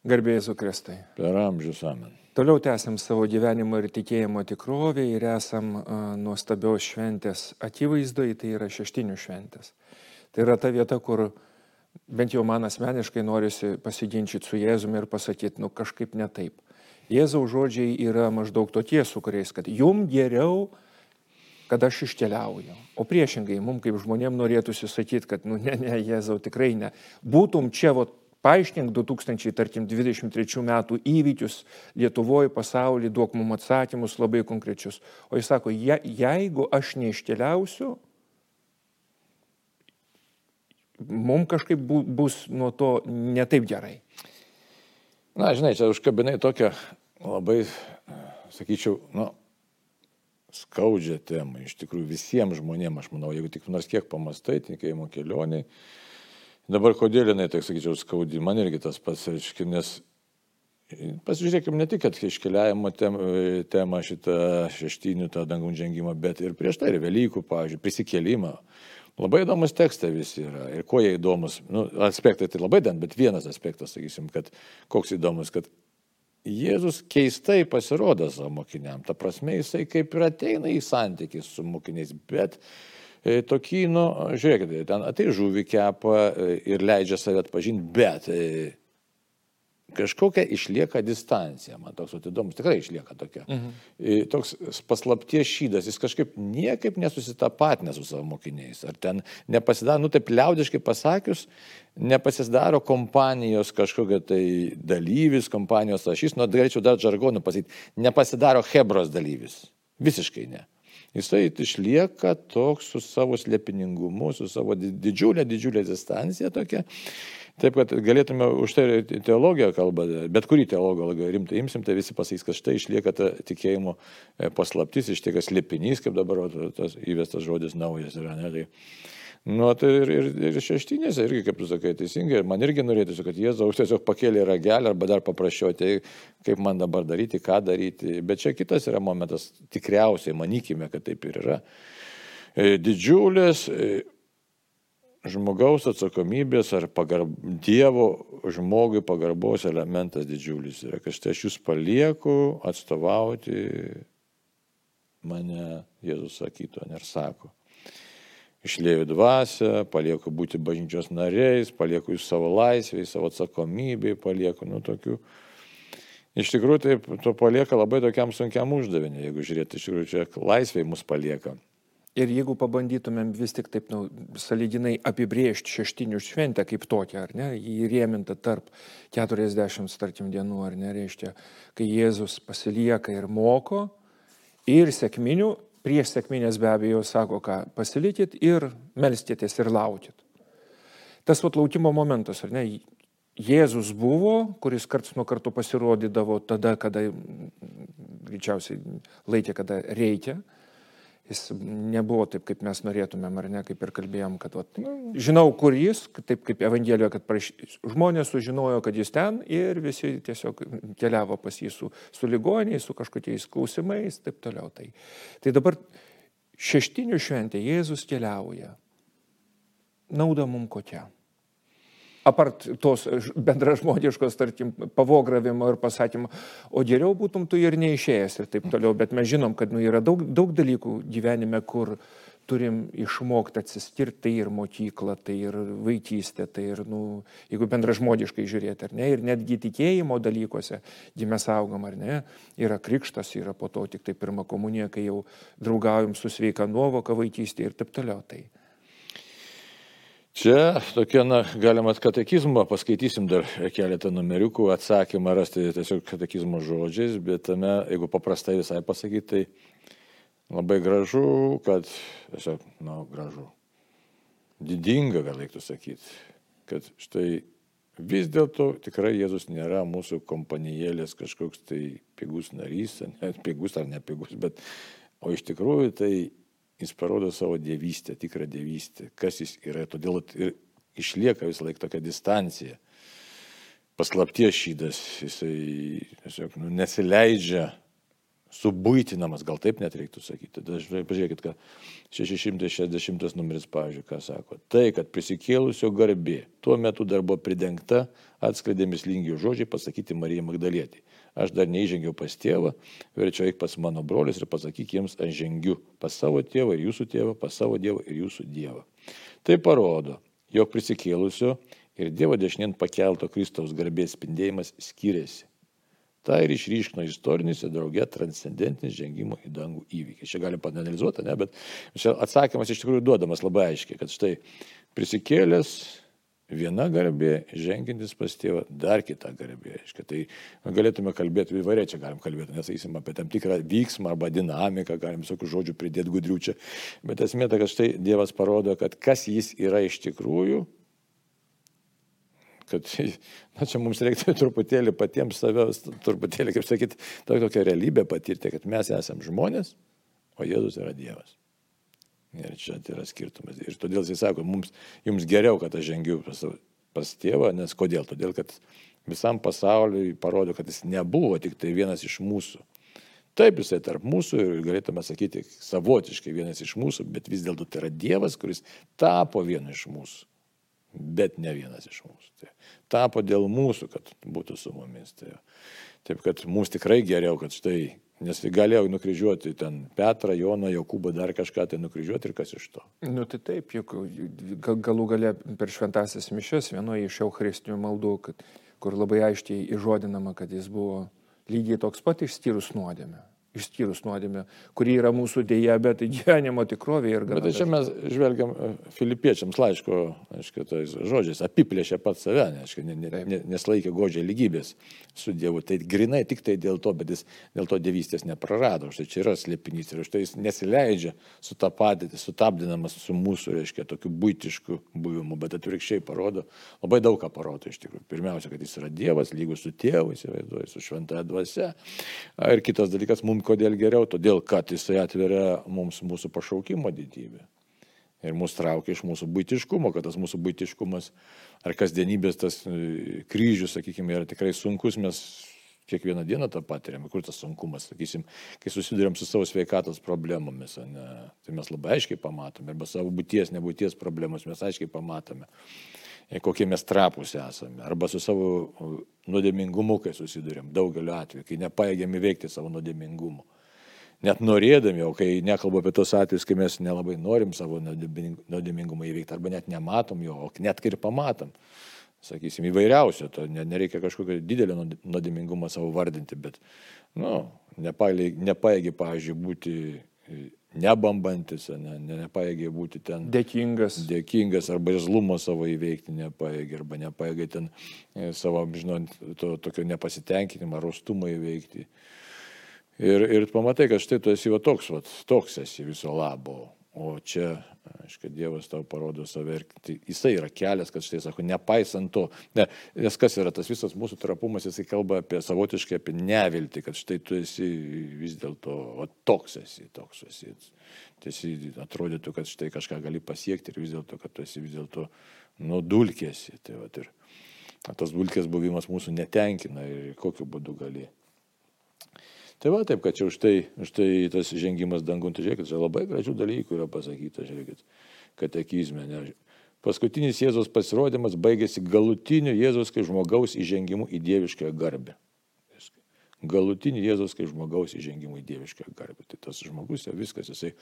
Garbėjai Zukristai. Per amžius amen. Toliau tęsiam savo gyvenimo ir tikėjimo tikrovę ir esam uh, nuostabios šventės akivaizdoje, tai yra šeštinių šventės. Tai yra ta vieta, kur bent jau man asmeniškai norisi pasiginčyti su Jėzumi ir pasakyti, nu kažkaip ne taip. Jėzaus žodžiai yra maždaug tokie su kuriais, kad jum geriau, kad aš iškeliauju. O priešingai, mums kaip žmonėm norėtųsi sakyti, kad, nu ne, ne, Jėzau, tikrai ne. Būtum čia, vat, paaiškink 2023 metų įvykius Lietuvoje, pasaulyje, duok mums atsakymus labai konkrečius. O jis sako, je, jeigu aš neiškeliausiu, mums kažkaip bu, bus nuo to netaip gerai. Na, žinai, čia užkabinai tokią labai, sakyčiau, nu, skaudžią temą. Iš tikrųjų, visiems žmonėms, aš manau, jeigu tik nors kiek pamastai, tikėjimo kelioniai, Dabar kodėl jinai, tai sakyčiau, skaudi, man irgi tas pats, reiškia, nes pasižiūrėkime ne tik, iškeliavimo temą šitą šeštinių, tą dangų žengimą, bet ir prieš tai ir Velykų, pavyzdžiui, prisikėlimą. Labai įdomus tekstai visi yra. Ir kuo jie įdomus, nu, aspektai tai labai den, bet vienas aspektas, sakysim, kad koks įdomus, kad Jėzus keistai pasirodo savo mokiniam. Ta prasme, jisai kaip ir ateina į santykį su mokiniais, bet E, tokį, nu, žiūrėkit, ten atai žuvį kepa e, ir leidžia save atpažinti, bet e, kažkokia išlieka distancija, man toks įdomus, tikrai išlieka tokia. Mhm. Toks paslapties šydas, jis kažkaip niekaip nesusitapatinę su savo mokiniais. Ar ten nepasidaro, nu taip liaudiškai pasakius, nepasidaro kompanijos kažkokia tai dalyvis, kompanijos ašys, nu galėčiau dar žargonų pasakyti, nepasidaro Hebros dalyvis. Visiškai ne. Jisai išlieka toks su savo slėpiningumu, su savo didžiulė, didžiulė distancija tokia. Taip, kad galėtume už tai teologiją kalbą, bet kurį teologą rimtai imsim, tai visi pasakys, kad štai išlieka ta tikėjimo e, paslaptis, išlieka slėpinys, kaip dabar tas įvestas žodis naujas yra. Ne, tai, Nu, tai ir, ir, ir šeštinėse irgi, kaip tu sakai, teisingai, man irgi norėtųsi, kad Jėzaus tiesiog pakėlė ragelį arba dar paprašiau, tai kaip man dabar daryti, ką daryti. Bet čia kitas yra momentas, tikriausiai, manykime, kad taip ir yra. E, didžiulis e, žmogaus atsakomybės ar pagarb, Dievo žmogui pagarbos elementas didžiulis yra, kad štai aš jūs palieku atstovauti mane, Jėzus sakytų, ir sako išlėjau dvasę, palieku būti bažnyčios nariais, palieku jūs savo laisvėje, savo atsakomybėje, palieku, nu, tokių. Iš tikrųjų, taip, to palieka labai tokiam sunkiam uždaviniui, jeigu žiūrėti, iš tikrųjų, čia laisvėje mus palieka. Ir jeigu pabandytumėm vis tik taip, nu, saliginai apibriežti šeštinių šventę kaip tokią, ar ne, jį rėminta tarp 40, tarkim, dienų, ar ne, reiškia, kai Jėzus pasilieka ir moko, ir sėkminių prieš sėkminės be abejo sako, ką pasilikit ir melstėtės ir laukit. Tas vat laukimo momentas, ar ne? Jėzus buvo, kuris karts nuo karto pasirodydavo tada, kada greičiausiai laikė, kada reikia jis nebuvo taip, kaip mes norėtumėm, ar ne, kaip ir kalbėjom, kad vat, nu, žinau, kur jis, taip kaip Evangelijoje, kad praš... žmonės sužinojo, kad jis ten ir visi tiesiog keliavo pas jį su, su ligoniais, su kažkokiais klausimais, taip toliau. Tai, tai dabar šeštinių šventė Jėzus keliauja. Nauda mums kokia? Apart tos bendražmogiškos, tarkim, pavogravimo ir pasakymo, o geriau būtum tu ir neišėjęs ir taip toliau, bet mes žinom, kad nu, yra daug, daug dalykų gyvenime, kur turim išmokti atsiskirti, tai ir mokykla, tai ir vaikystė, tai ir, nu, jeigu bendražmogiškai žiūrėti, ar ne, ir netgi tikėjimo dalykuose, kai mes augam, ar ne, yra krikštas, yra po to tik tai pirma komunija, kai jau draugaujam su sveika nuovoka vaikystėje ir taip toliau. Tai. Čia tokia, na, galima katekizmą, paskaitysim dar keletą numeriukų, atsakymą rasti tiesiog katekizmo žodžiais, bet tame, jeigu paprastai visai pasakyti, tai labai gražu, kad, tiesiog, na, gražu, didinga, gal reiktų sakyti, kad štai vis dėlto tikrai Jėzus nėra mūsų kompanijėlės kažkoks tai pigus narys, net pigus ar nepigus, bet, o iš tikrųjų tai jis parodo savo dievystę, tikrą dievystę, kas jis yra. Todėl ir išlieka vis laik tokia distancija. Paslapties šydas, jisai tiesiog nu, nesileidžia subūtinamas, gal taip net reiktų sakyti. Dažnai pažiūrėkit, kad 660 numeris, pavyzdžiui, ką sako. Tai, kad prisikėlusio garbė tuo metu dar buvo pridengta, atskleidė mislingi žodžiai pasakyti Marijai Magdalietį. Aš dar neįžengiau pas tėvą, verčiau eik pas mano brolius ir pasakyk jiems, aš žengiu pas savo tėvą ir jūsų tėvą, pas savo dievą ir jūsų dievą. Tai parodo, jog prisikėlusio ir Dievo dešinien pakelto Kristaus garbės spindėjimas skiriasi. Ta ir išryškino istorinis ir draugė transcendentinis žengimo į dangų įvykis. Čia galim panalizuoti, ne, bet atsakymas iš tikrųjų duodamas labai aiškiai, kad štai prisikėlęs viena garbė, žengintis pas tėvą, dar kita garbė. Aiškia, tai galėtume kalbėti, įvairiai čia galim kalbėti, nesakysim apie tam tikrą vyksmą arba dinamiką, galim visokių žodžių pridėti gudrių čia. Bet esmė ta, kad štai Dievas parodo, kad kas jis yra iš tikrųjų, kad na, čia mums reiktų truputėlį patiems savęs, truputėlį, kaip sakyti, tokią realybę patirti, kad mes esame žmonės, o Jėzus yra Dievas. Ir čia tai yra skirtumas. Ir todėl jis sako, mums, jums geriau, kad aš žengiu pas, pas tėvą, nes kodėl? Todėl, kad visam pasauliui parodo, kad jis nebuvo tik tai vienas iš mūsų. Taip, jisai tarp mūsų ir galėtume sakyti savotiškai vienas iš mūsų, bet vis dėlto tai yra Dievas, kuris tapo vienu iš mūsų bet ne vienas iš mūsų. Tai tapo dėl mūsų, kad būtų su mumis. Tai, taip, kad mums tikrai geriau, kad štai, nes galėjau nukryžiuoti ten Petrą, Joną, Jokūbą, dar kažką tai nukryžiuoti ir kas iš to. Nu tai taip, juk galų gale per šventasis mišes vienoje iš eucharistinių maldų, kad, kur labai aiškiai įžodinama, kad jis buvo lygiai toks pat išskyrus nuodėmę išskyrus nuodėmę, kuri yra mūsų dėja, bet gyvenimo tikrovė ir gana. Bet čia mes žvelgiam e, filipiečiams laiško, aišku, tais žodžiais, apiplėšė pat save, aišku, ne, ne, ne, neslaikė godžiai lygybės su Dievu. Tai grinai tik tai dėl to, bet jis dėl to dievystės neprarado. Štai čia yra slėpinys ir štai jis nesileidžia sutapatyti, sutapdinamas su mūsų, reiškia, tokiu būtišku buvimu, bet atvirkščiai parodo, labai daug ką parodo iš tikrųjų. Pirmiausia, kad jis yra Dievas, lygus su tėvu, įsivaizduoju, su šventąją dvasia. Ir kitas dalykas, mums kodėl geriau, todėl kad jisai atveria mums mūsų pašaukimo didybę. Ir mus traukia iš mūsų būtiškumo, kad tas mūsų būtiškumas ar kasdienybės tas e, kryžius, sakykime, yra tikrai sunkus, mes kiekvieną dieną tą patiriam, kur tas sunkumas, sakysim, kai susidurėm su savo sveikatos problemomis, ne, tai mes labai aiškiai pamatome, arba savo būties, nebūties problemas mes aiškiai pamatome, kokie mes trapus esame, arba su savo nuodėmingumu, kai susidurėm, daugeliu atveju, kai nepaėgiam įveikti savo nuodėmingumu net norėdami, o kai nekalbu apie tos atvejus, kai mes nelabai norim savo nuodėmingumą įveikti, arba net nematom jo, o net ir pamatom, sakysim, įvairiausio, to nereikia kažkokio didelio nuodėmingumą savo vardinti, bet, nu, nepaėgi, pavyzdžiui, būti e, nebambantis, ne, ne, nepaėgė būti ten. Dėkingas. Dėkingas arba irzlumo savo įveikti nepaėgė, arba nepaėgė ten e, savo, žinot, to tokio nepasitenkinimo, rostumą įveikti. Ir, ir pamatai, kad štai tu esi va toks, va, toks esi viso labo. O čia, aišku, Dievas tau parodo save ir tai jisai yra kelias, kad štai sako, nepaisant to, ne, nes kas yra tas visas mūsų trapumas, jisai kalba apie savotiškai apie neviltį, kad štai tu esi vis dėlto toks esi, toks esi. Tiesi atrodytų, kad štai kažką gali pasiekti ir vis dėlto, kad tu esi vis dėlto nudulkėsi. Tai, va, ir tas dulkės buvimas mūsų netenkina ir kokiu būdu gali Tai va taip, kad čia už tai, už tai tas žengimas dangun, tai žiūrėkit, čia labai gražių dalykų yra pasakyta, žiūrėkit, katekizme. Ne. Paskutinis Jėzos pasirodymas baigėsi galutiniu Jėzos kaip žmogaus įžengimu į dievišką garbę. Galutinį Jėzos kaip žmogaus įžengimu į dievišką garbę. Tai tas žmogus jau viskas, jisai,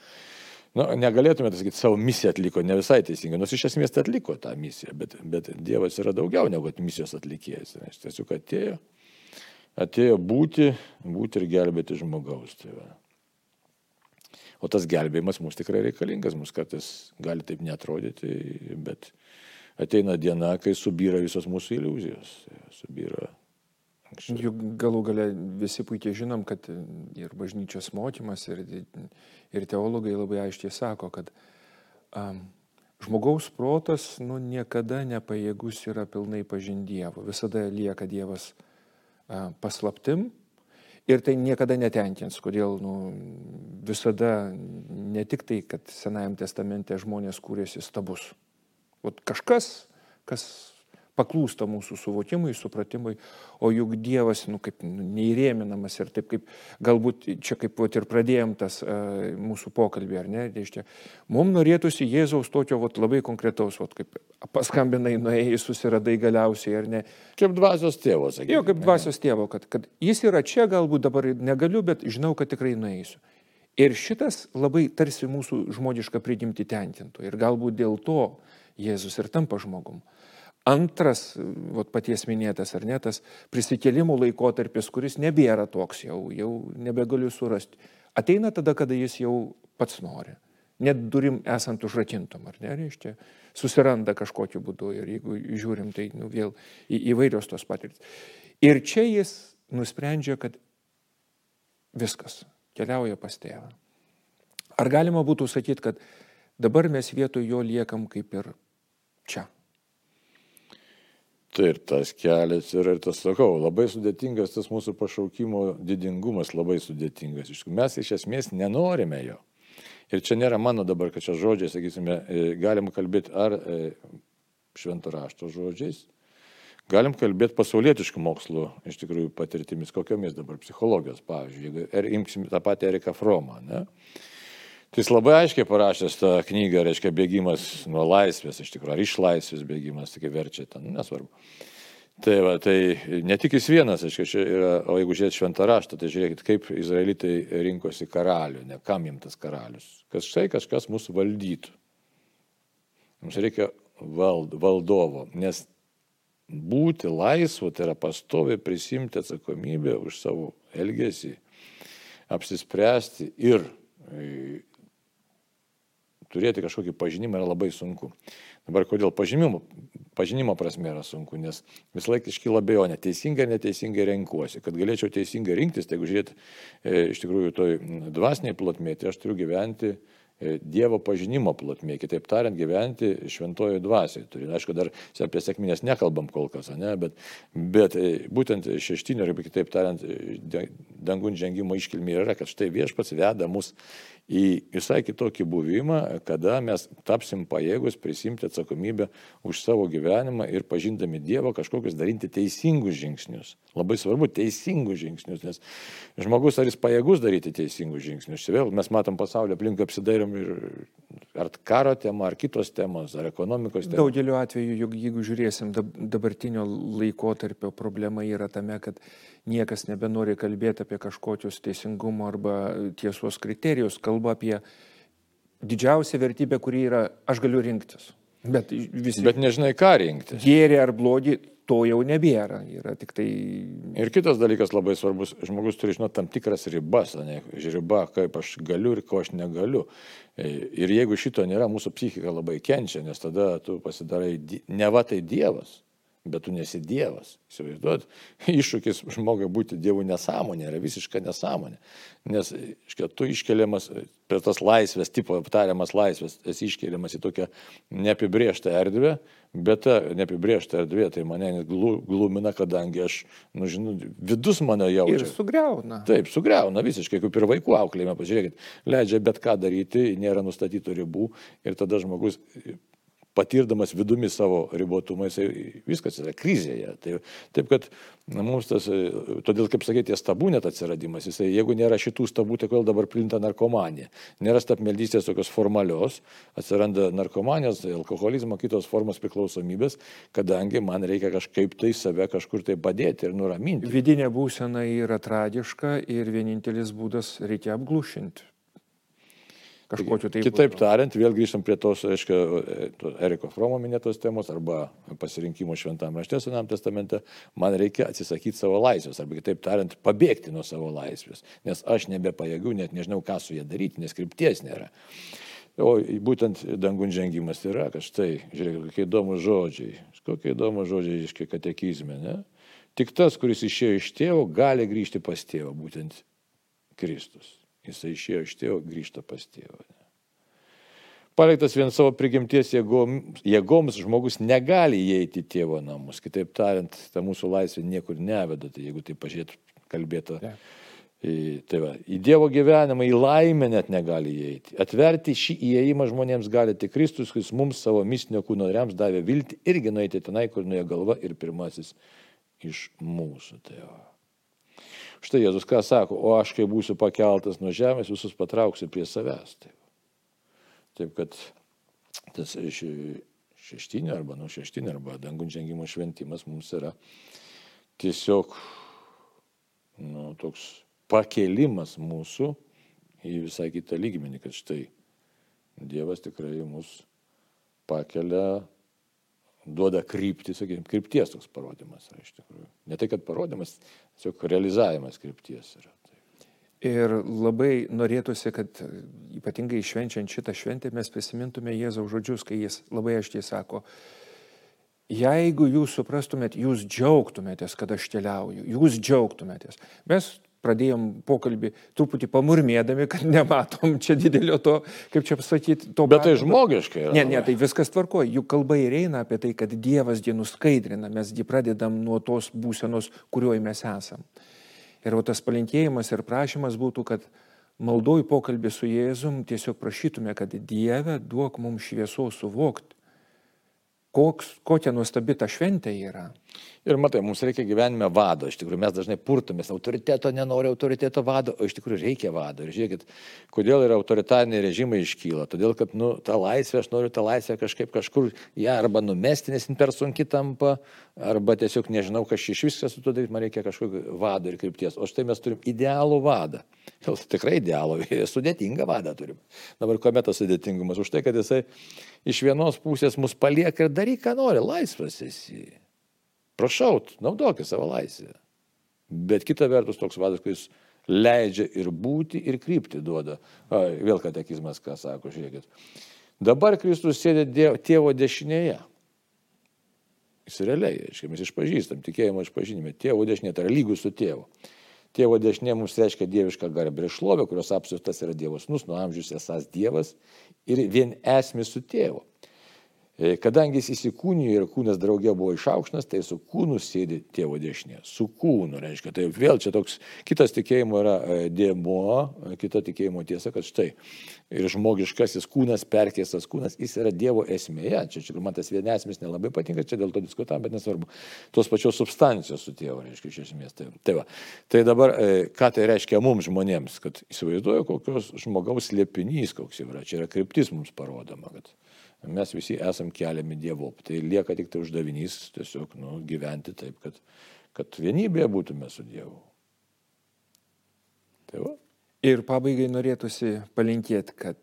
na, nu, negalėtume sakyti, savo misiją atliko, ne visai teisingai, nors iš esmės tai atliko tą misiją, bet, bet Dievas yra daugiau negu misijos atlikėjas. Jis tiesiog atėjo atėjo būti, būti ir gelbėti žmogaus. Tai va. o tas gelbėjimas mums tikrai reikalingas, mums kartais gali taip netrodyti, bet ateina diena, kai subyra visos mūsų iliuzijos. Tai subyra Anksčiau. Juk galų gale visi puikiai žinom, kad ir bažnyčios mokymas, ir, ir teologai labai aiškiai sako, kad um, žmogaus protas nu, niekada nepajėgus yra pilnai pažinti Dievo. Visada lieka Dievas paslaptim ir tai niekada netenkins, kodėl nu, visada ne tik tai, kad Senajam testamente žmonės kūrėsi stabus. O kažkas, kas paklūsta mūsų suvokimui, supratimui, o juk Dievas, nu, kaip nu, neįrėminamas ir taip kaip, galbūt čia kaip vat, ir pradėjom tas uh, mūsų pokalbį, ar ne, reiškia, mums norėtųsi Jėzaus tokio vat, labai konkretaus, vat, kaip paskambinai, nuėjai, susiradai galiausiai, ar ne. Kaip dvasios tėvo, sakykime. Jo, kaip dvasios tėvo, kad, kad jis yra čia, galbūt dabar negaliu, bet žinau, kad tikrai nueisiu. Ir šitas labai tarsi mūsų žmogišką prigimti tenkintų. Ir galbūt dėl to Jėzus ir tampa žmogum. Antras, vat, paties minėtas ar ne, tas prisikėlimų laikotarpis, kuris nebėra toks jau, jau nebegaliu surasti. Ateina tada, kada jis jau pats nori. Net durim esant užrakintom, ar ne, reiškia, susiranda kažkokiu būdu ir jeigu žiūrim, tai nu, vėl į, įvairios tos patirtis. Ir čia jis nusprendžia, kad viskas keliauja pas tėvą. Ar galima būtų sakyti, kad dabar mes vietoj jo liekam kaip ir čia? Tai ir tas kelias yra ir tas, sakau, labai sudėtingas tas mūsų pašaukimo didingumas, labai sudėtingas. Mes iš esmės nenorime jo. Ir čia nėra mano dabar, kad čia žodžiai, sakysime, e, galim kalbėti ar e, švento rašto žodžiais, galim kalbėti pasaulietiškų mokslų, iš tikrųjų, patirtimis, kokiomis dabar psichologijos, pavyzdžiui, jeigu er, imsim tą patį Eriką Fromą. Ne? Tai jis labai aiškiai parašęs tą knygą, reiškia bėgimas nuo laisvės, iš tikrųjų, ar iš laisvės bėgimas, tik verčia ten, nu, nesvarbu. Tai, va, tai ne tik jis vienas, aišku, čia yra, o jeigu žiūrėt šventą raštą, tai žiūrėkit, kaip izraelitai rinkosi karalių, ne kam jiems tas karalius. Kas štai kažkas mūsų valdytų. Mums reikia vald, valdovo, nes būti laisvu tai yra pastoviai prisimti atsakomybę už savo elgesį, apsispręsti ir turėti kažkokį pažinimą yra labai sunku. Dabar kodėl pažinimo, pažinimo prasme yra sunku, nes vis laik iškyla bejonė, teisingai ar neteisingai renkuosi. Kad galėčiau teisingai rinktis, tai jeigu žiūrėt e, iš tikrųjų toj dvasiniai plotmėje, tai aš turiu gyventi E, Dievo pažinimo plotmė, kitaip tariant, gyventi šventojo dvasiai. Turi, aišku, dar apie sėkminės nekalbam kol kas, ne, bet, bet e, būtent šeštinio, arba kitaip tariant, dangun žengimo iškilmė yra, kad štai viešpats veda mus į visai kitokį buvimą, kada mes tapsim pajėgus prisimti atsakomybę už savo gyvenimą ir pažindami Dievą kažkokius daryti teisingus žingsnius. Labai svarbu teisingus žingsnius, nes žmogus ar jis pajėgus daryti teisingus žingsnius. Čia vėl mes matom pasaulio aplink apsidairiam ir ar karo tema, ar kitos temos, ar ekonomikos temos. Daugeliu atveju, jeigu žiūrėsim dabartinio laikotarpio, problema yra tame, kad niekas nebenori kalbėti apie kažkokius teisingumo arba tiesos kriterijus, kalba apie didžiausią vertybę, kuri yra aš galiu rinktis. Bet, visi, Bet nežinai, ką rinktis. Gėrį ar blogį, to jau nebėra. Yra tik tai... Ir kitas dalykas labai svarbus, žmogus turi žinoti tam tikras ribas, ne riba, kaip aš galiu ir ko aš negaliu. E, ir jeigu šito nėra, mūsų psichika labai kenčia, nes tada tu pasidarai, ne va tai Dievas bet tu nesi Dievas. Įsivaizduot, iššūkis žmogui būti Dievu nesąmonė yra visiška nesąmonė. Nes, iškia, tu iškeliamas per tas laisvės, tipo aptariamas laisvės, esi iškeliamas į tokią neapibrieštą erdvę, bet ta neapibriešta erdvė tai mane glumina, kadangi aš, nu, žinau, vidus mano jaučia. Ir sugriauna. Taip, sugriauna visiškai, kaip ir vaikų auklėjime, pažiūrėkit, leidžia bet ką daryti, nėra nustatytų ribų ir tada žmogus patirdamas vidumi savo ribotumą, jisai viskas yra krizėje. Tai, taip kad na, mums tas, todėl kaip sakėte, stabų net atsiradimas, jisai, jeigu nėra šitų stabų, tai kodėl dabar plinta narkomanija. Nėra stabmeldystės tokios formalios, atsiranda narkomanijos, tai alkoholizmo, kitos formos priklausomybės, kadangi man reikia kažkaip tai save kažkur tai padėti ir nuraminti. Vidinė būsena yra tragiška ir vienintelis būdas reikia apglušinti kažkokiu tai. Kitaip tariant, vėl grįžtam prie tos, aiškiai, Eriko Fromo minėtos temos arba pasirinkimo šventame rašte Senam testamente, man reikia atsisakyti savo laisvės, arba kitaip tariant, pabėgti nuo savo laisvės, nes aš nebepajėgiu, net nežinau, ką su ją daryti, nes krypties nėra. O būtent dangun žengimas yra, kad štai, žiūrėk, kokie įdomus žodžiai, kokie įdomus žodžiai iškai katekizme, ne? Tik tas, kuris išėjo iš tėvo, gali grįžti pas tėvą, būtent Kristus. Jisai išėjo iš tėvo, grįžta pas tėvą. Paliktas vien savo prigimties jėgoms, jėgoms žmogus negali įeiti į tėvo namus. Kitaip tariant, ta mūsų laisvė niekur neveda, tai jeigu tai pažiūrėt kalbėta. Yeah. Į, tai va, į Dievo gyvenimą, į laimę net negali įeiti. Atverti šį įėjimą žmonėms gali tik Kristus, kuris mums savo mistinio kūno nariams davė viltį irgi nueiti tenai, kur nuėjo galva ir pirmasis iš mūsų. Tai va. Štai Jėzus ką sako, o aš kai būsiu pakeltas nuo žemės, visus patrauksiu prie savęs. Taip, Taip kad tas šeštinė arba nuo šeštinė arba dangun žengimo šventimas mums yra tiesiog nu, toks pakelimas mūsų į visai kitą lygmenį, kad štai Dievas tikrai mus pakelia, duoda kryptį, sakykime, krypties toks parodimas yra iš tikrųjų. Ne tai, kad parodimas, tiesiog realizavimas krypties yra. Ir labai norėtųsi, kad ypatingai švenčiant šitą šventę mes prisimintume Jėzaus žodžius, kai jis labai aiškiai sako, jeigu jūs suprastumėt, jūs džiaugtumėtės, kad aš keliauju, jūs džiaugtumėtės. Mes pradėjom pokalbį truputį pamurmėdami, kad nematom čia didelio to, kaip čia pasakyti, to. Bet tai žmogiškai. Yra, ne, ne, tai viskas tvarko. Juk kalba ir eina apie tai, kad Dievas dienų skaidrina, mes jį pradedam nuo tos būsenos, kurioje mes esam. Ir o tas palinkėjimas ir prašymas būtų, kad maldoj pokalbį su Jėzum tiesiog prašytume, kad Dieve duok mums šviesos suvokti, kokia nuostabi ta šventė yra. Ir matai, mums reikia gyvenime vado. Iš tikrųjų, mes dažnai purtomės, autoriteto nenori autoriteto vado, o iš tikrųjų reikia vado. Ir žiūrėkit, kodėl yra autoritariniai režimai iškyla. Todėl, kad, nu, tą laisvę, aš noriu tą laisvę kažkaip kažkur ją arba numesti, nes jin per sunki tampa, arba tiesiog nežinau, kas iš viskas su to daryti, man reikia kažkokio vado ir krypties. O štai mes turim idealų vadą. Jau tikrai idealų, sudėtingą vadą turim. Dabar kuomet tas sudėtingumas? Už tai, kad jisai iš vienos pusės mus palieka ir daryk, ką nori, laisvas esi. Prašau, naudokit savo laisvę. Bet kita vertus toks vadas, kuris leidžia ir būti, ir krypti duoda. A, vėl katekizmas, ką sako, žiūrėkit. Dabar Kristus sėdė tėvo dešinėje. Jis realiai, aiškiai, mes išpažįstam, tikėjimo išpažinime. Tėvo dešinė tai yra lygus su tėvu. Tėvo dešinė mums reiškia dievišką garbę ir šlovę, kurios apsistas yra Dievas nus, nuo amžius esas Dievas ir vien esmė su tėvu. E, kadangi jis įsikūnijo ir kūnas draugė buvo išaukštas, tai su kūnu sėdi tėvo dešinė. Su kūnu, reiškia. Tai vėl čia toks kitas tikėjimo yra e, dėmuo, e, kita tikėjimo tiesa, kad štai ir žmogiškasis kūnas, perkėstas kūnas, jis yra Dievo esmėje. Čia, čia man tas vienesmis nelabai patinka, čia dėl to diskutavom, bet nesvarbu. Tos pačios substancijos su tėvu, reiškia, iš esmės. Tai, tai, va. tai dabar, ką tai reiškia mums žmonėms, kad įsivaizduoju, kokios žmogaus liepinys koks yra. Čia yra kryptis mums parodoma. Kad, mes visi esam keliami Dievu. Tai lieka tik tai uždavinys tiesiog nu, gyventi taip, kad, kad vienybėje būtume su Dievu. Tai va. Ir pabaigai norėtųsi palinkėti, kad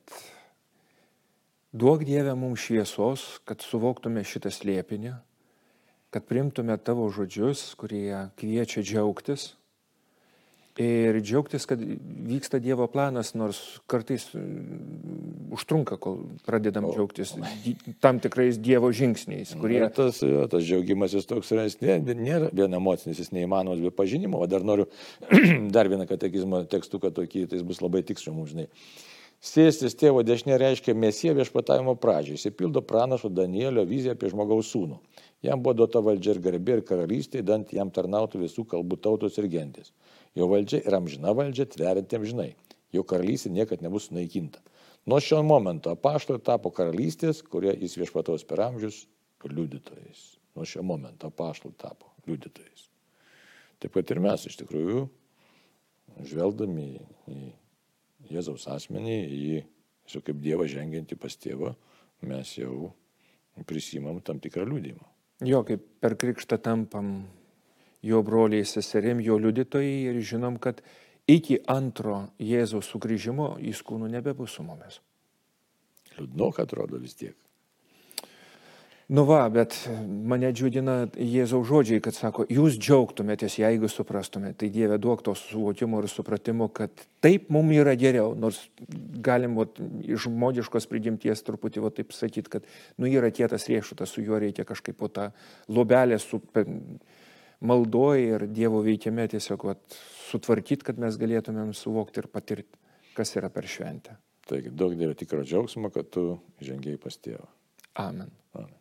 duok Dievę mums šviesos, kad suvoktume šitą slėpinį, kad primtume tavo žodžius, kurie kviečia džiaugtis Ir džiaugtis, kad vyksta Dievo planas, nors kartais mm, užtrunka, kol pradedam o, džiaugtis tam tikrais Dievo žingsniais, kurie... Na, tas, jo, tas džiaugimasis toks yra, jis nėra, nėra vien emocinis, jis neįmanomas be pažinimo, o dar noriu dar vieną katekizmo tekstuką tokį, tai jis bus labai tiksliai mums, žinai. Sėstis tėvo dešinė reiškia mesiją viešpatavimo pradžią. Jis įpildo pranašo Danielio viziją apie žmogaus sūnų. Jam buvo duota valdžia ir garbė ir karalystė, dant jam tarnautų visų kalbų tautos ir gentis. Jo valdžia yra amžina valdžia, tverianti amžinai. Jo karalystė niekada nebus sunaikinta. Nuo šio momento apaštalai tapo karalystės, kurie jis viešpatos per amžius liudytojais. Nuo šio momento apaštalai tapo liudytojais. Taip pat ir mes iš tikrųjų, žvelgdami į Jėzaus asmenį, į su kaip Dievą žengiantį pas tėvą, mes jau prisimam tam tikrą liūdimą. Jo, kaip per krikštą tampam jo broliai seserim, jo liudytojai ir žinom, kad iki antro Jėzaus sugrįžimo jis kūnų nebebus su mumis. Liūdnok atrodo vis tiek. Nu va, bet mane džiugina Jėzaus žodžiai, kad sako, jūs džiaugtumėtės, jeigu suprastumėte. Tai Dieve duok to suvokimo ir supratimo, kad taip mums yra geriau, nors galim vat, iš žmogiškos prigimties truputį vat, taip sakyti, kad nu yra kietas riešutas, su juo reikia kažkaip po tą lobelę su... Maldoje ir Dievo veikiame tiesiog vat, sutvarkyti, kad mes galėtumėm suvokti ir patirti, kas yra per šventę. Taigi daug Dievo tikro džiaugsmo, kad tu žengiai pas tėvą. Amen. Amen.